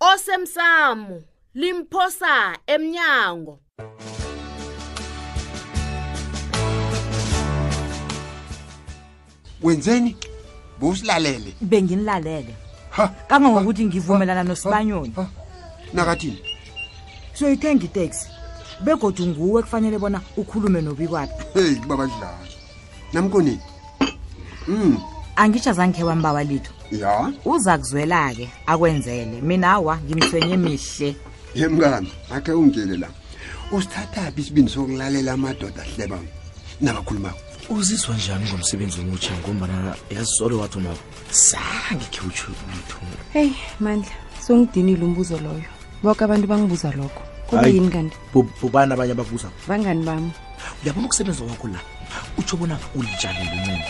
osemsamo limphosa emnyango wenzeni bowusilalele benginilalele Ha, kangangokuthi ngivumelana nosibanyoni ha, nakathini soyithenga iteksi begodu nguwe kufanele bona ukhulume nobikwaphi heyi baba dlala namkonini mm. angitsha zangikhe wambawa litho ya uza kuzwela-ke akwenzele mina awa ngimthwenye mihle ye mngani akhe ungitshele la usithathaphi isibindi sokulalela amadoda ahleba nabakhulumako uzizwa njani ngomsebenzi omutsha ngombana yazisole wathi mako sange khe utsho lutho heyi mandla songidinile umbuzo loyo boke abantu bangibuza lokho kuba yini kanti Bu- bubani abanye abavuza bangani bami uyabona ukusebenza kwakho la utsho bona ulijalele ncema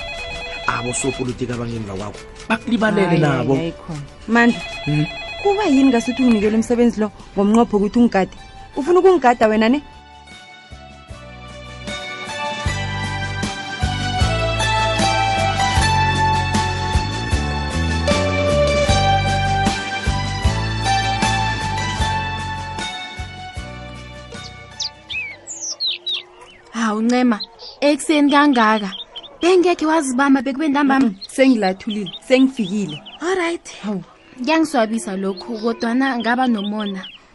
abosopolitiki abangemva kwakho bakulibalele Hayi, hayi, nabo hayi khona mandla Hmm? kuba yini ngasuthi unginikele umsebenzi lo ngomnqopho ukuthi ungigade ufuna ukungigada wena ne hawu ncema ekuseni kangaka bengekhe wazibamba bekube ntambama sengilathulile sengifikile olright hawu kuyangiswabisa lokhu kodwana ngaba nomona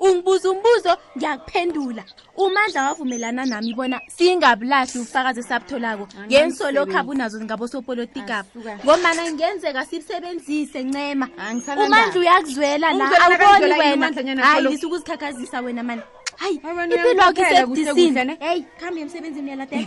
ungibuza umbuzo ngiyakuphendula umandla wavumelana nami bona singabulahli ubufakazi esabutholako ngensolokhu abunazo ngabosopolitikabo ngombana ngenzeka sibusebenzise ncema umandla uyakuzwela la awuboni wena hayi ngisa ukuzikhakhazisa wena mani hayi impilo yakho isedisini heyi khambe emsebenzini yaladela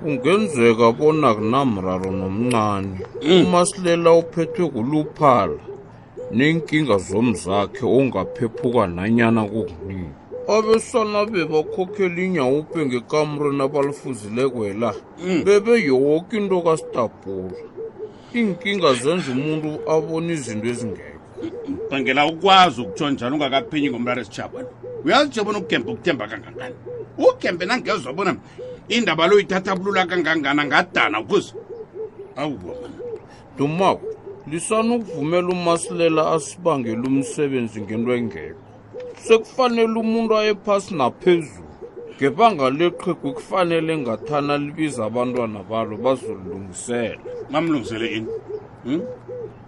kungenzeka bona kunamraro nomncane mm. umasilela uphethwe kuluphala nenkinga zomzakhe ongaphephuka nanyana kukunini abesana bebakhokhela inyawupe ngekamreni abalifuzilekwela mm. bebe yoke into kastabhula iinkinga zenza umuntu abona izinto ezingekho bhangela ukwazi ukutsho njani ungakaphenyi ngomlalo esitshaba uyazi nje bona ugembe ukuthemba kangangani ugembe nangezwa bona indaba lo ithatha bulula kangangana ngadana ukuze awubomana dumako lisana ukuvumela umasilela asibangela umsebenzi ngento engekho sekufanele umuntu aye phasi naphezulu ngebanga leqhegu kufanele ngathana libiza abantwana balo bazolilungisela mamlungisele ini hmm?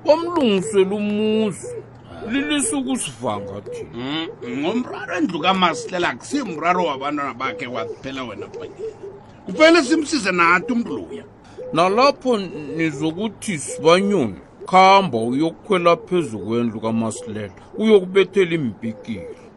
wamlungisela umuzi lilisa ukusivanga thina Mm, ngomraro endlu kamasihlela akusimraro wabantwana bakhe kwaphela wena bhanyela kufanele simsize nathi umntu loya nalapho nizokuthi sibanyoni khamba uyokukhwela phezu kwendlu kamasilela uyokubethela iimpikili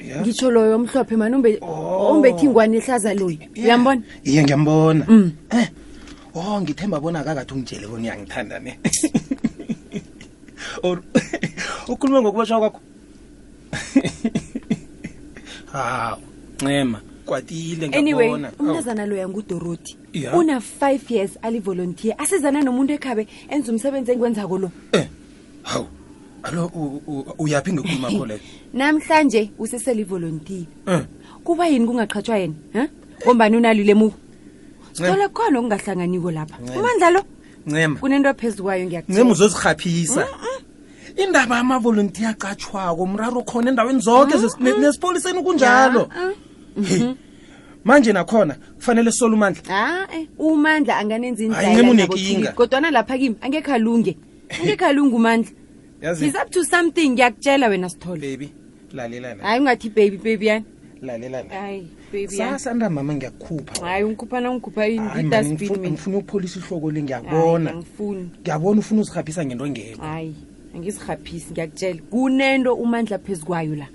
Yeah. ngitsho loyo omhlophe mani umbe- Oh. ombethe ingwane ehlaza loyi Yeah. uyambona iye ngiyambona Mm. Eh, o ngithemba bona akakathi ungitshele bona uyangithanda ne or ukhulume ngokubashwa kwakho hawu ncema kwatile anyway ngiyabona Awu. umntazana loya ngudoroti Yeah. una-five years alivolontier asizana nomuntu ekhabe enza umsebenzi engiwenzako lo Eh, hawu alo u- u- uyaphi ngekhuluma kho leyo namhlanje useselivolontiya Eh. kuba yini kungaqhatshwa yena ha ngombani unalile muko sithole khona okungahlanganiko lapha Ncema. umandla lo ncema kunento ephezu kwayo ncema ngiyakutshela uzozirhaphisa indaba yamavolontiya acatshwako umraro khona endaweni zonke zes- ne- nesipoliseni kunjalo Hey, manje nakhona kufanele sisole umandla Ah, eh, umandla anganenzi Hayi, ncema unekinga. kodwana lapha kimi angekhe alunge ungekalungu mandla yazi he's up to something ngiyakutshela wena sithole baby lalela la hayi ungathi baby baby yani lalela la hayi baby yani sasa ntamama ngiyakukhupha hayi ungikhupha na ungikhupha Hayi, man, indasbin ngifuna mina ngifuna ukupholisa ihloko le Hayi, ngiyakubona angifuni ngiyabona ufuna uzirhabhisa ngento engekho hayi angizirhaphisi ngiyakutshela kunento umandla phezu kwayo la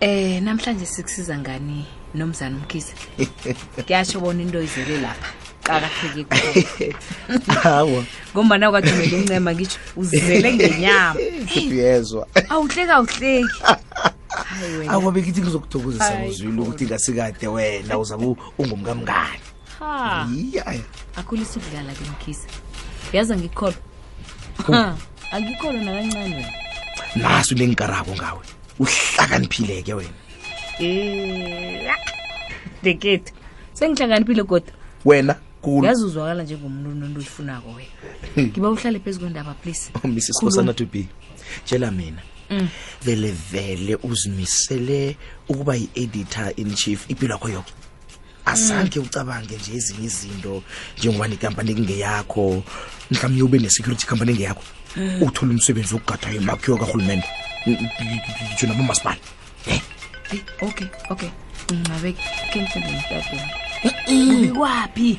Eh namhlanje sikusiza ngani nomzana umkhize? Kuyasho bona into izele lapha. Qakatheke kuwe. Hawo. Ngombana kwathumela incema ngisho uzele ngenyama. Ngiyezwa. Awuhleka awuhleki. Hayi wena. Awabe kithi ngizokuthokozisa Hayi, ngozwile ukuthi ngasikade wena uzabe ungumkamngani. ha Yaya. akhulisa ukudlala ke mkhisa yaza ngikholwa Ha, angikholwa nakancane wena Nasu lengikarako ngawe. Uhlakaniphile ke wena. Eh, dekethu sengihlakaniphile kodwa Wena kulu. yazi uzwakala njengomuntu nonto oyifunako wena ngiba uhlale phezu kwendaba please Oh, Mrs. Khuluma. Kosana to be. Tshela mina. Mm. Vele vele uzimisele ukuba yi-editor in chief impilo yakho yonke. asange ucabange nje ezinye izinto njengoba nekampani ekungeyakho mhlawumbe ube ne-security company engeyakho mm. uthole umsebenzi wokugada emakhiwo karhulumente ngitsho nabomasipala eh? okay okay ncabe khe ngisendeaubikwapi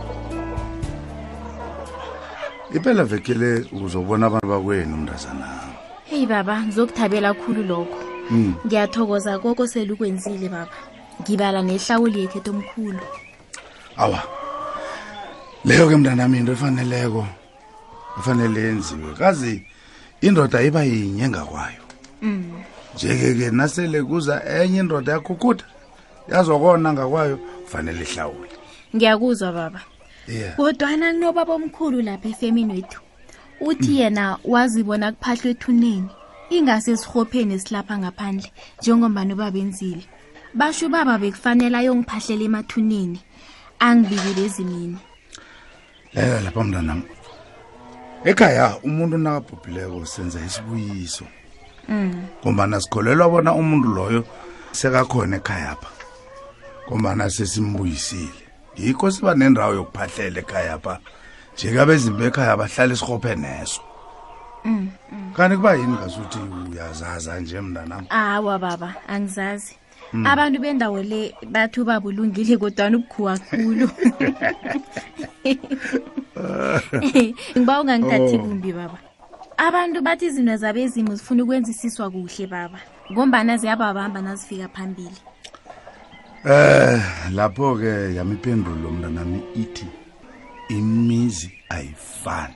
impela vekele uzobona abantu bakwenu mntazanami heyi baba ngizokuthabela khulu lokho Mm. ngiyathokoza koko selukwenzile baba ngibala nehlawuli yekhetho omkhulu awa leyo ke mntanami into efaneleko efanele yenziwe kazi indoda iba yinye ngakwayo Mm. njeke-ke nasele kuza enye indoda yakhukhuda yazokona ngakwayo kufanele ihlawule ngiyakuzwa baba yeah. kodwana kunobaba omkhulu lapha efemini wethu uthi mm. yena wazibona kuphahlwa ethuneni ingase esihopheni esilapha ngaphandle njengombani ubabenzile basho ubaba bekufanele ayongiphahlela emathuneni angibikile ezimini lalela lapha mntanam ekhaya umuntu nakabhubhileko senza isibuyiso ngombana sikholelwa bona umuntu loyo sekakhona ekhaya pha ngombana sesimbuyisile yikho siba nendawo yokuphahlela ekhaya pha njeke abezimbi ekhaya bahlala isirhophe neso kanti kuba yini ngasuthi uyazaza nje mntanam awa baba angizazi Mm. abantu bendawo le bathi ubaba ulungile kodwana ubukhuwa khulu ngiba ungangithathi oh. kumbi baba abantu bathi izinto zabo ezimo zifuna ukwenzisiswa kuhle baba ngombana ziyababamba nazifika phambili eh lapho-ke yamipendulo mntanami ithi imizi ayifani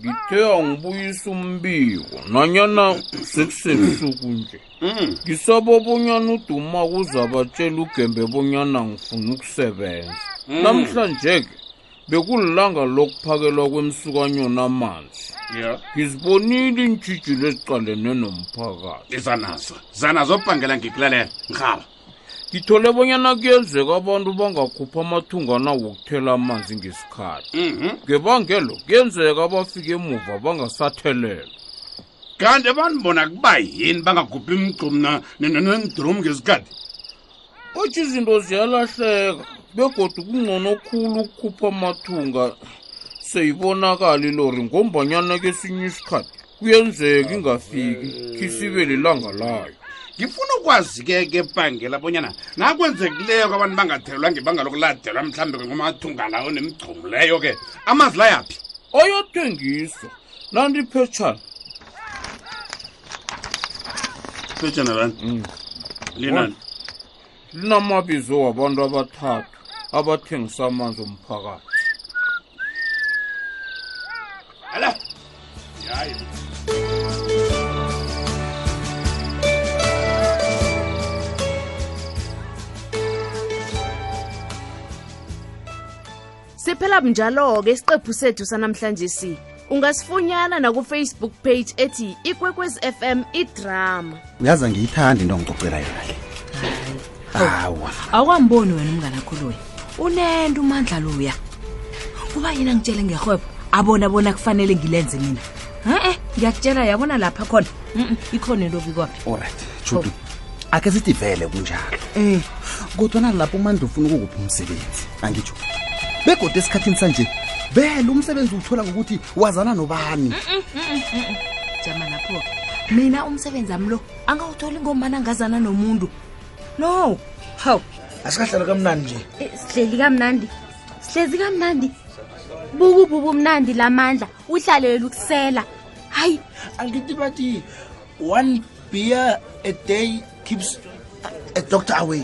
ngitheyangibuyisa umbiko nanyana sekusebusuku nje mm. ngisaba bonyana uduma kuzabatshela ugembe bonyana ngifuna ukusebenza mm. namhlanje-ke bekulilanga lokuphakelwa kwemsukanyona amanzi ngizibonile iintshijilo eziqalene nomphakathi izanazo zanazo bhangela ngikulalela ngihaba ngithole bonyana kuyenzeka abantu bangakhupha amathungana wokuthela amanzi ngesikhathi mhm. ngebangelo kuyenzeka abafike emuva bangasathelela kanti abantu bona kuba yini bangakhuphi imigcomna nendromu ngesikhathi otsho izinto ziyalahleka begodwa kungcono khulu ukukhupha amathunga seyibonakala ilori ngombanyana kesinye isikhathi kuyenzeka ingafiki khisibe lelanga layo ngifuna ukwazi-ke ke bangela bonyana nakwenzekileyo kwabantu bangathelwa ngebanga lokuladelwa mhlawumbe ngomathunga lawo nemigcomu leyo ke amazi layaphi oyothengiswa nandiphetshana phetshana lani mm. linani linamabizo wabantu abathathu abathengisa amanzi omphakathi ala yayi siphela bunjalo-ke isiqephu sethu sanamhlanje si ungasifunyana nakufacebook page ethi ikwekwez fm idrama yaza ngiyithanda into ngicocela yona le hawa awukamboni wena umngane akho loyi unento umandla loya kuba yini angitshele ngerhwebo abona bona kufanele ngilenze mina e-e ngiyakutshela yabona lapha khona Mm-mm, ikhona into obikwaphi olright judu ake sithi vele kunjalo um kodwa nalapho umandla ufuna ukukuphi umsebenzi angitsho begodwa esikhathini sanje vele umsebenzi uwuthola ngokuthi wazana nobani jama lapho mina umsebenzi ami lo angawutholi ngomana ngazana nomuntu no hawu asikahlala kamnani nje Eh, sihleli kamnandi sihlezi kamnandi bukububu mnandi lamandla uhlalele ukusela hayi angithi bathi one beer a day keeps a doctor away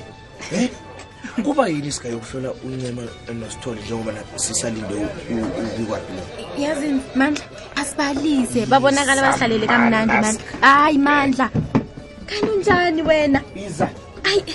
eh? kuba yini sikayokuhlola uncema nosithole njengoba sisalinde ubikwapilo yazi mandla asibalise babonakala bahlalele kamnandi mandla hayi mandla kanunjani wena iza ayi